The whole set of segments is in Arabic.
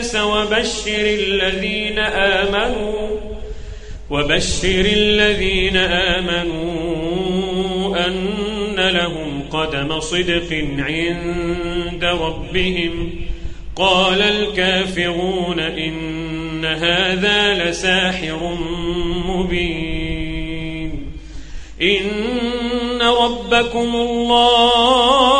الناس وبشر الذين آمنوا وبشر الذين آمنوا أن لهم قدم صدق عند ربهم. قال الكافرون إن هذا لساحر مبين. إن ربكم الله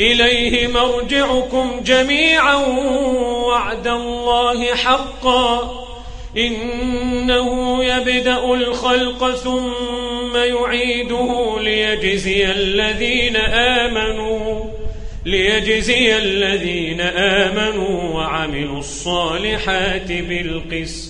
إليه مرجعكم جميعا وعد الله حقا. إنه يبدأ الخلق ثم يعيده ليجزي الذين آمنوا ليجزي الذين آمنوا وعملوا الصالحات بالقسط.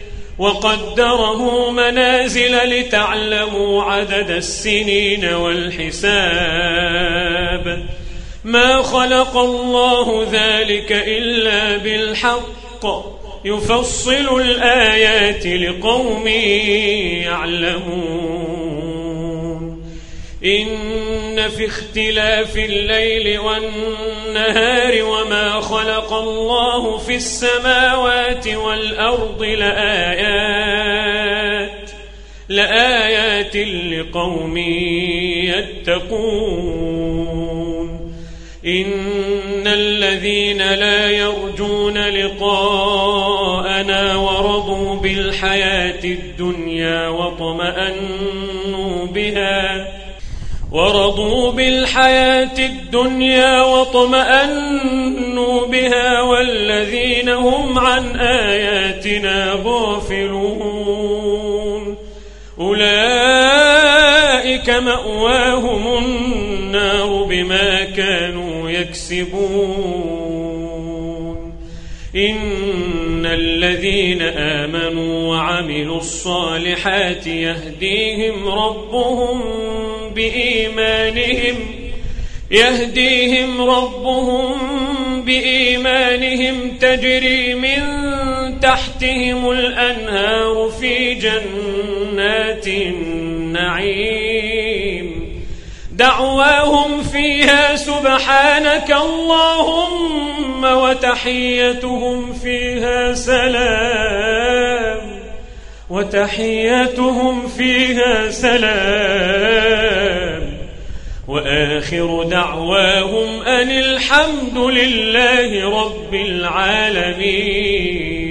وقدره منازل لتعلموا عدد السنين والحساب. ما خلق الله ذلك إلا بالحق. يفصل الآيات لقوم يعلمون. إن في اختلاف الليل والنهار وما خلق الله في السماوات والأرض لآيات لآيات لقوم يتقون. إن الذين لا يرجون لقاءنا ورضوا بالحياة الدنيا واطمأنوا بها ورضوا بالحياة الدنيا واطمأنوا بها والذين هم عن آياتنا غافلون. أولئك مأواهم النار بما كانوا يكسبون. إن الذين آمنوا وعملوا الصالحات يهديهم ربهم بإيمانهم يهديهم ربهم بإيمانهم تجري من تحتهم الأنهار في جنات النعيم. دعواهم فيها سبحانك اللهم وتحيتهم فيها سلام. وتحيتهم فيها سلام. وآخر دعواهم أن الحمد لله رب العالمين.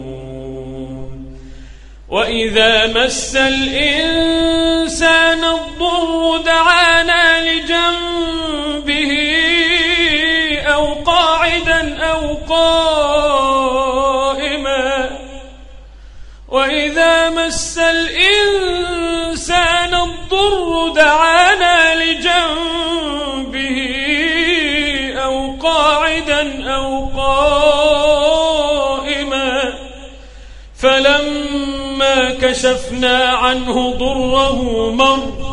وإذا مس الإنسان الضر دعانا لجنبه أو قاعدا أو قائما. وإذا مس الإنسان الضر دعانا لجنبه أو قاعدا أو قائما. فلما كشفنا عنه ضره مر.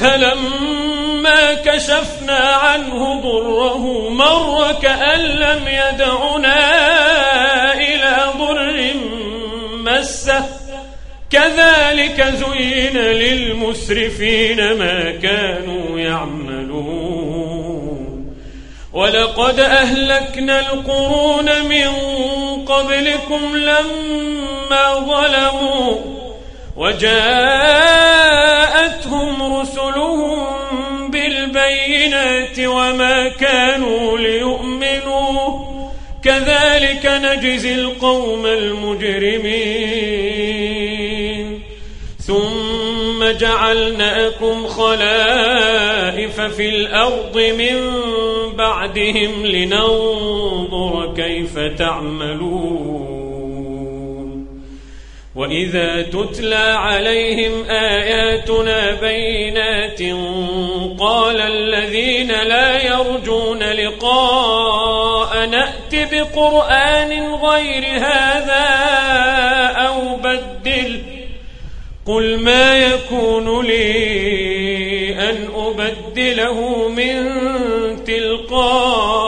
فلما كشفنا عنه ضره مر كأن لم يدعنا إلى ضر مسه. كذلك زين للمسرفين ما كانوا يعملون. ولقد أهلكنا القرون من قبلكم لما ظلموا وجاءتهم رسلهم بالبينات وما كانوا ليؤمنوا. كذلك نجزي القوم المجرمين. ثم جعلناكم خلائف في الأرض من بعدهم لننظر كيف تعملون. وإذا تتلى عليهم آياتنا بينات قال الذين لا يرجون لقاء نأت بقرآن غير هذا أو بدل قل ما يكون لي أن أبدله من تلقاء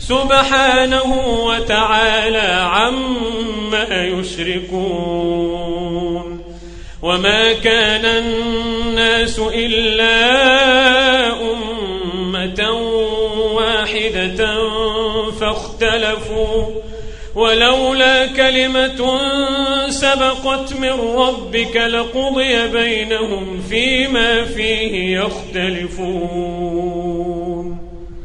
سبحانه وتعالى عما يشركون وما كان الناس إلا أمة واحدة فاختلفوا ولولا كلمة سبقت من ربك لقضي بينهم فيما فيه يختلفون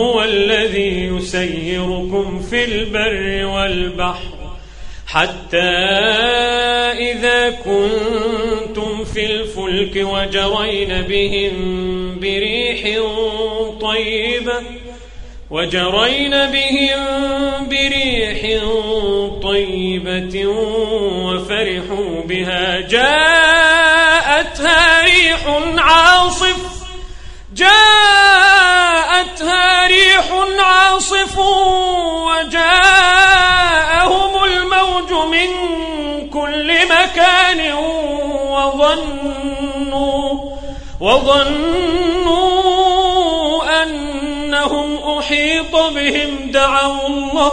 هو الذي يسيركم في البر والبحر حتى إذا كنتم في الفلك وجرين بهم بريح طيبة وجرين بهم بريح طيبة وفرحوا بها. جاءتها ريح عاصف منتصفوا وجاءهم الموج من كل مكان وظنوا وظنوا أنهم أحيط بهم. دعوا الله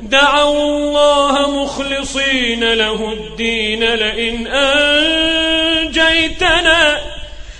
دعوا الله مخلصين له الدين. لئن أنجيتنا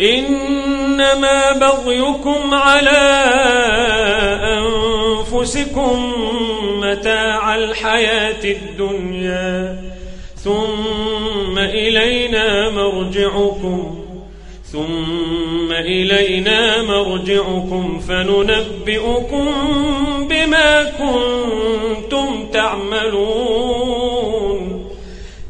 إنما بغيكم على أنفسكم متاع الحياة الدنيا ثم إلينا مرجعكم ثم إلينا مرجعكم فننبئكم بما كنتم تعملون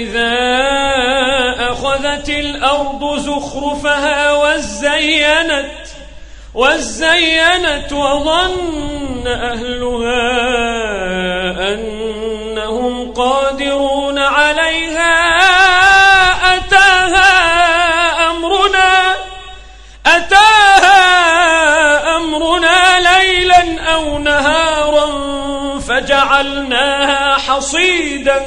إذا أخذت الأرض زخرفها وزينت وزينت وظن أهلها أنهم قادرون عليها أتاها أمرنا أتاها أمرنا ليلا أو نهارا فجعلناها حصيدا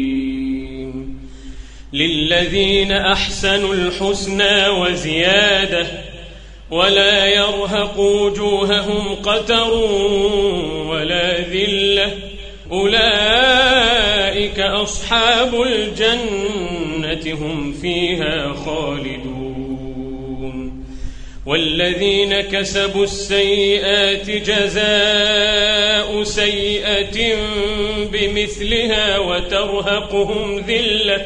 للذين أحسنوا الحسنى وزيادة ولا يرهق وجوههم قتر ولا ذلة أولئك أصحاب الجنة هم فيها خالدون والذين كسبوا السيئات جزاء سيئة بمثلها وترهقهم ذلة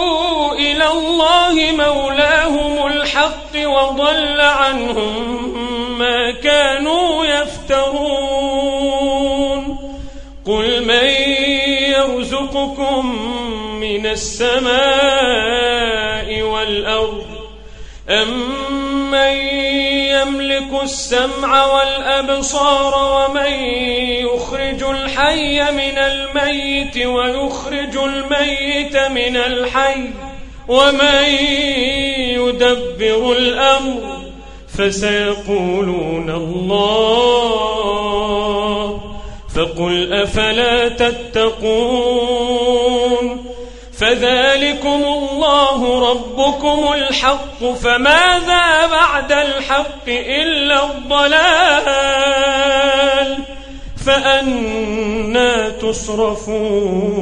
الله مولاهم الحق وضل عنهم ما كانوا يفترون. قل من يرزقكم من السماء والأرض أمن يملك السمع والأبصار ومن يخرج الحي من الميت ويخرج الميت من الحي ومن يدبر الأمر فسيقولون الله فقل أفلا تتقون فذلكم الله ربكم الحق فماذا بعد الحق إلا الضلال فأنا تصرفون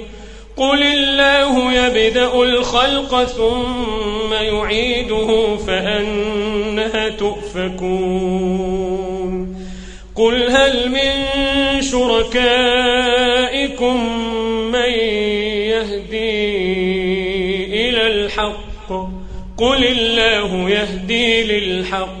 قل الله يبدأ الخلق ثم يعيده فأنها تؤفكون قل هل من شركائكم من يهدي إلى الحق قل الله يهدي للحق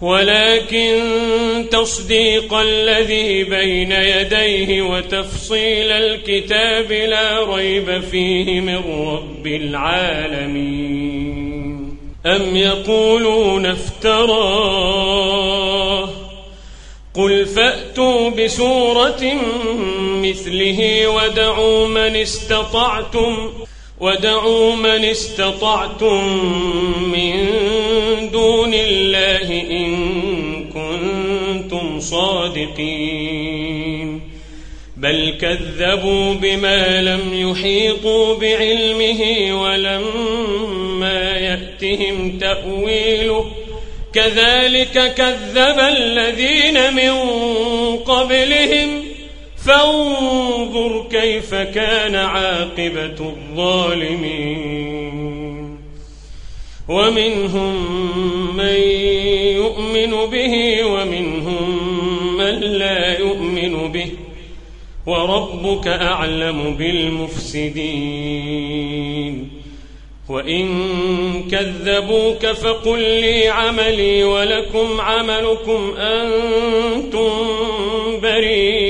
ولكن تصديق الذي بين يديه وتفصيل الكتاب لا ريب فيه من رب العالمين. أم يقولون افتراه؟ قل فأتوا بسورة مثله ودعوا من استطعتم ودعوا من استطعتم من دون الله إن كنتم صادقين. بل كذبوا بما لم يحيطوا بعلمه ولما يأتهم تأويله. كذلك كذب الذين من قبلهم. فانظر كيف كان عاقبة الظالمين. ومنهم من يؤمن به ومنهم من لا يؤمن به وربك أعلم بالمفسدين وإن كذبوك فقل لي عملي ولكم عملكم أنتم بريئون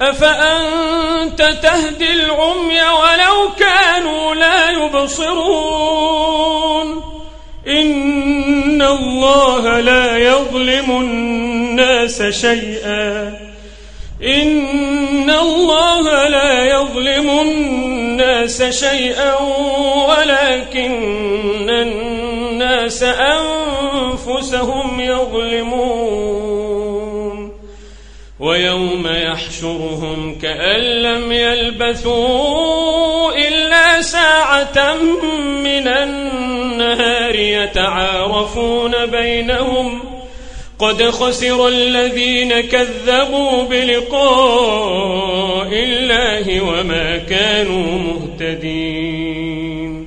أفأنت تهدي العمي ولو كانوا لا يبصرون؟ إن الله لا يظلم الناس شيئا. إن الله لا يظلم الناس شيئا ولكن الناس أنفسهم يظلمون. ويوم يحشرهم كأن لم يلبثوا إلا ساعة من النهار يتعارفون بينهم قد خسر الذين كذبوا بلقاء الله وما كانوا مهتدين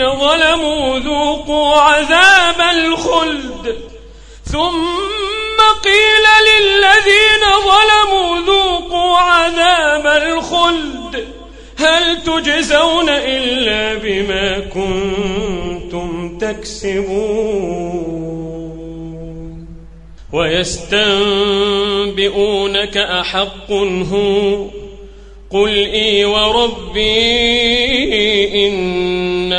للذين ظلموا ذوقوا عذاب الخلد. ثم قيل للذين ظلموا ذوقوا عذاب الخلد. هل تجزون إلا بما كنتم تكسبون؟ ويستنبئونك أحق هو. قل إي وربي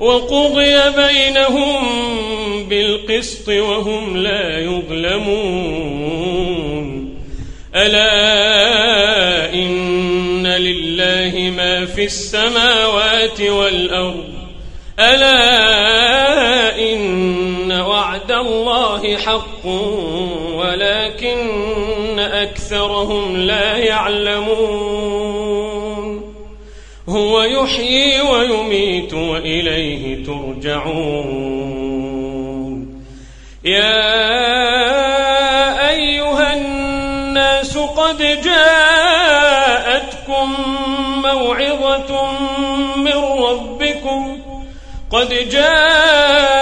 وقضي بينهم بالقسط وهم لا يظلمون. ألا إن لله ما في السماوات والأرض. ألا إن وعد الله حق ولكن أكثرهم لا يعلمون. هو يحيي ويميت وإليه ترجعون. يا أيها الناس قد جاءتكم موعظة من ربكم. قد جاءتكم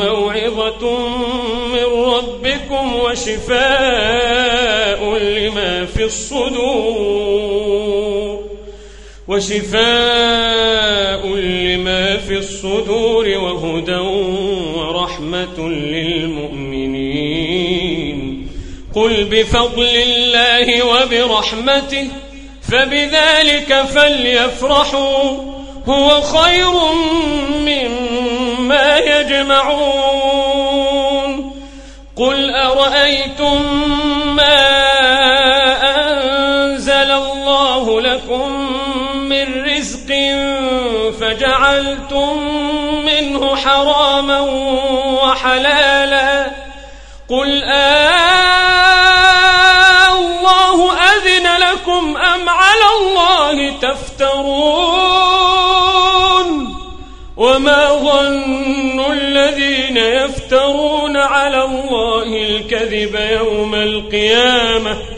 موعظة من ربكم وشفاء لما في الصدور. وشفاء لما في الصدور وهدى ورحمة للمؤمنين. قل بفضل الله وبرحمته فبذلك فليفرحوا هو خير مما يجمعون. قل أرأيتم ما أنزل الله لكم من رزق فجعلتم منه حراما وحلالا. قل آه الله أذن لكم أم على الله تفترون؟ وما ظن الذين يفترون على الله الكذب يوم القيامة؟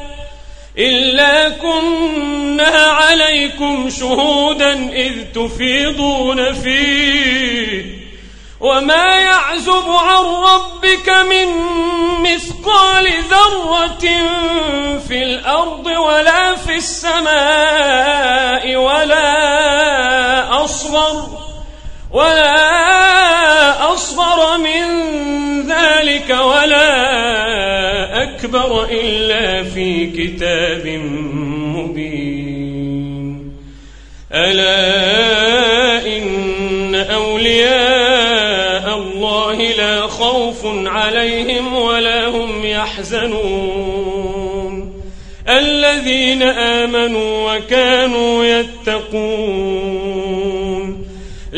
إلا كنا عليكم شهودا إذ تفيضون فيه. وما يعزب عن ربك من مثقال ذرة في الأرض ولا في السماء ولا أصغر ولا أصغر من ذلك ولا أكبر إلا في كتاب مبين. ألا إن أولياء الله لا خوف عليهم ولا هم يحزنون. الذين آمنوا وكانوا يتقون.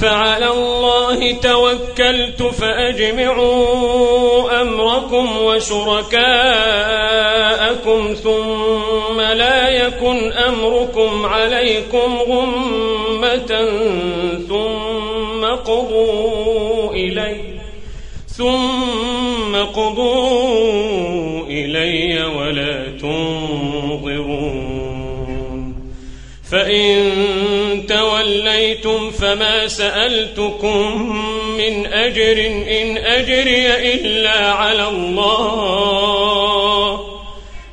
فعلى الله توكلت فأجمعوا أمركم وشركاءكم ثم لا يكن أمركم عليكم غمة ثم قضوا إلي ثم قضوا إلي ولا تنظرون فإن توليتم فما سألتكم من أجر إن أجري إلا على الله.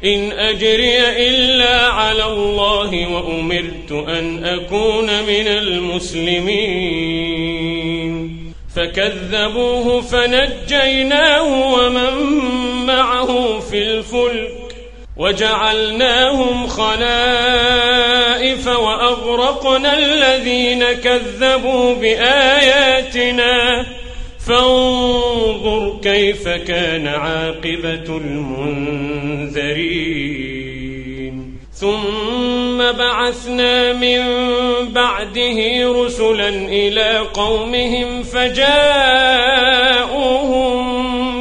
إن أجري إلا على الله وأمرت أن أكون من المسلمين. فكذبوه فنجيناه ومن معه في الفلك. وجعلناهم خلائف وأغرقنا الذين كذبوا بآياتنا. فانظر كيف كان عاقبة المنذرين. ثم بعثنا من بعده رسلا إلى قومهم فجاءوهم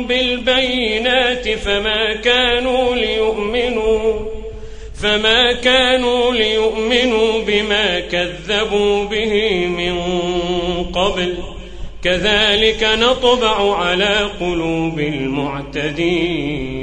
بالبينات فما كانوا ليؤمنوا فما كانوا ليؤمنوا بما كذبوا به من قبل. كذلك نطبع على قلوب المعتدين.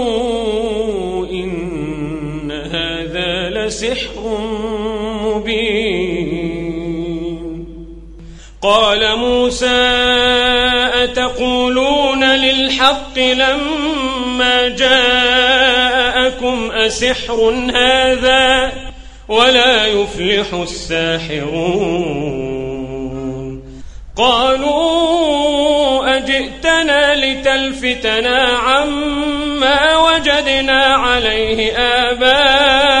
لسحر مبين. قال موسى أتقولون للحق لما جاءكم أسحر هذا ولا يفلح الساحرون؟ قالوا أجئتنا لتلفتنا عما وجدنا عليه آباءنا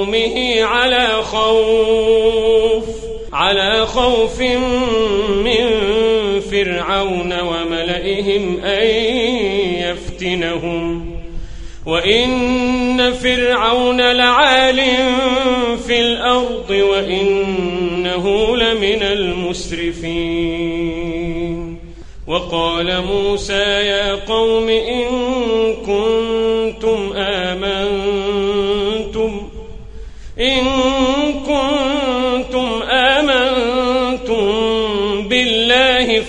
قومه على خوف على خوف من فرعون وملئهم أن يفتنهم. وإن فرعون لعال في الأرض وإنه لمن المسرفين. وقال موسى يا قوم إن كنتم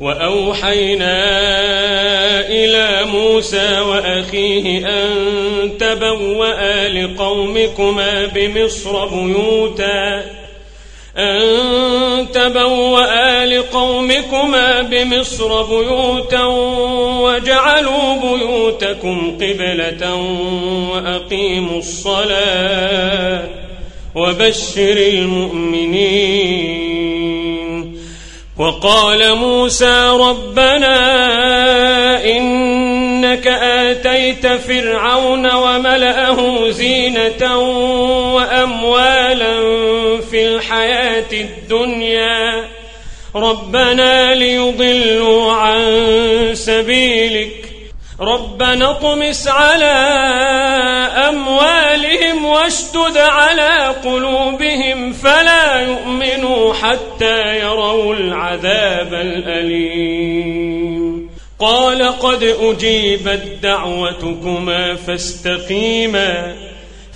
وأوحينا إلى موسى وأخيه أن تبوأ لقومكما بمصر بيوتا. أن تبوأ لقومكما بمصر بيوتا وجعلوا بيوتكم قبلة وأقيموا الصلاة. وبشر المؤمنين وقال موسى ربنا إنك آتيت فرعون وملأه زينة وأموالا في الحياة الدنيا. ربنا ليضلوا عن سبيلك ربنا اطمس على أموالهم واشتد على قلوبهم فلا يؤمنوا حتى يروا العذاب الأليم. قال قد أجيبت دعوتكما فاستقيما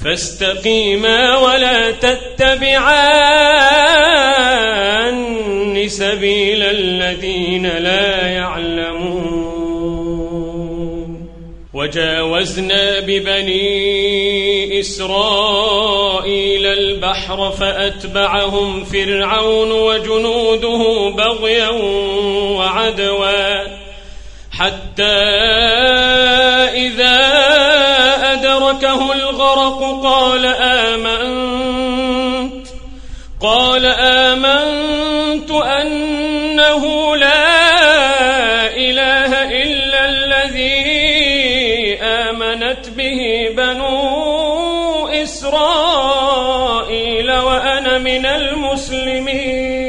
فاستقيما ولا تتبعان سبيل الذين لا يعلمون. وجاوزنا ببني إسرائيل البحر فأتبعهم فرعون وجنوده بغيا وعدوا حتى إذا أدركه الغرق قال آمنت قال آمنت أنه لا بنو إسرائيل وأنا من المسلمين.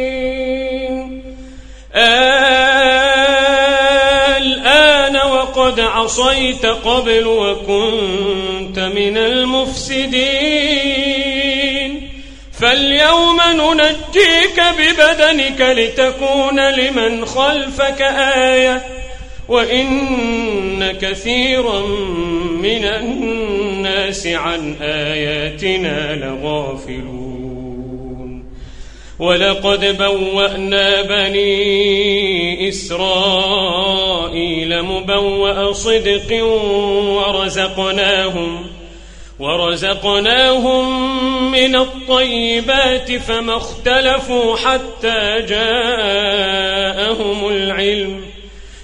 الآن وقد عصيت قبل وكنت من المفسدين. فاليوم ننجيك ببدنك لتكون لمن خلفك آية. وإن كثيرا من الناس عن آياتنا لغافلون. ولقد بوأنا بني إسرائيل مبوأ صدق ورزقناهم ورزقناهم من الطيبات فما اختلفوا حتى جاءهم العلم.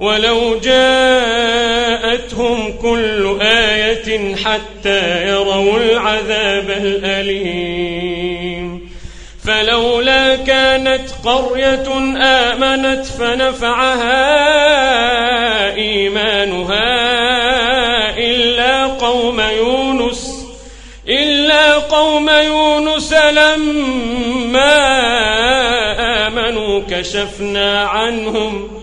ولو جاءتهم كل آية حتى يروا العذاب الأليم. فلولا كانت قرية آمنت فنفعها إيمانها إلا قوم يونس إلا قوم يونس لما آمنوا كشفنا عنهم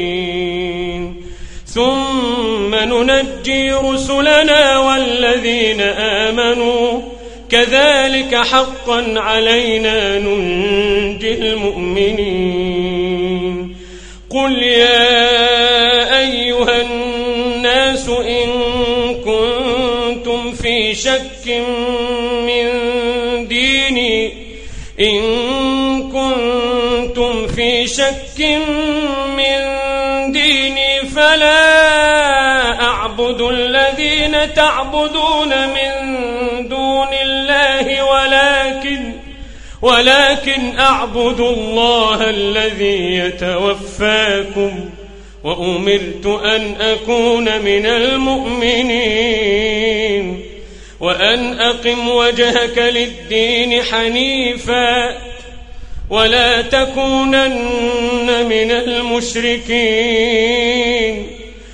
ننجي رسلنا والذين آمنوا. كذلك حقا علينا ننجي المؤمنين. قل يا أيها الناس إن كنتم في شك من تعبدون من دون الله ولكن ولكن أعبد الله الذي يتوفاكم وأمرت أن أكون من المؤمنين وأن أقم وجهك للدين حنيفا ولا تكونن من المشركين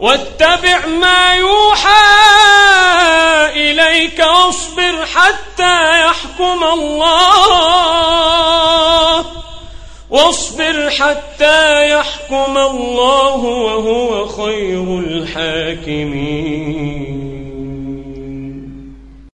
واتبع ما يوحى إليك واصبر حتى يحكم الله. واصبر حتى يحكم الله وهو خير الحاكمين.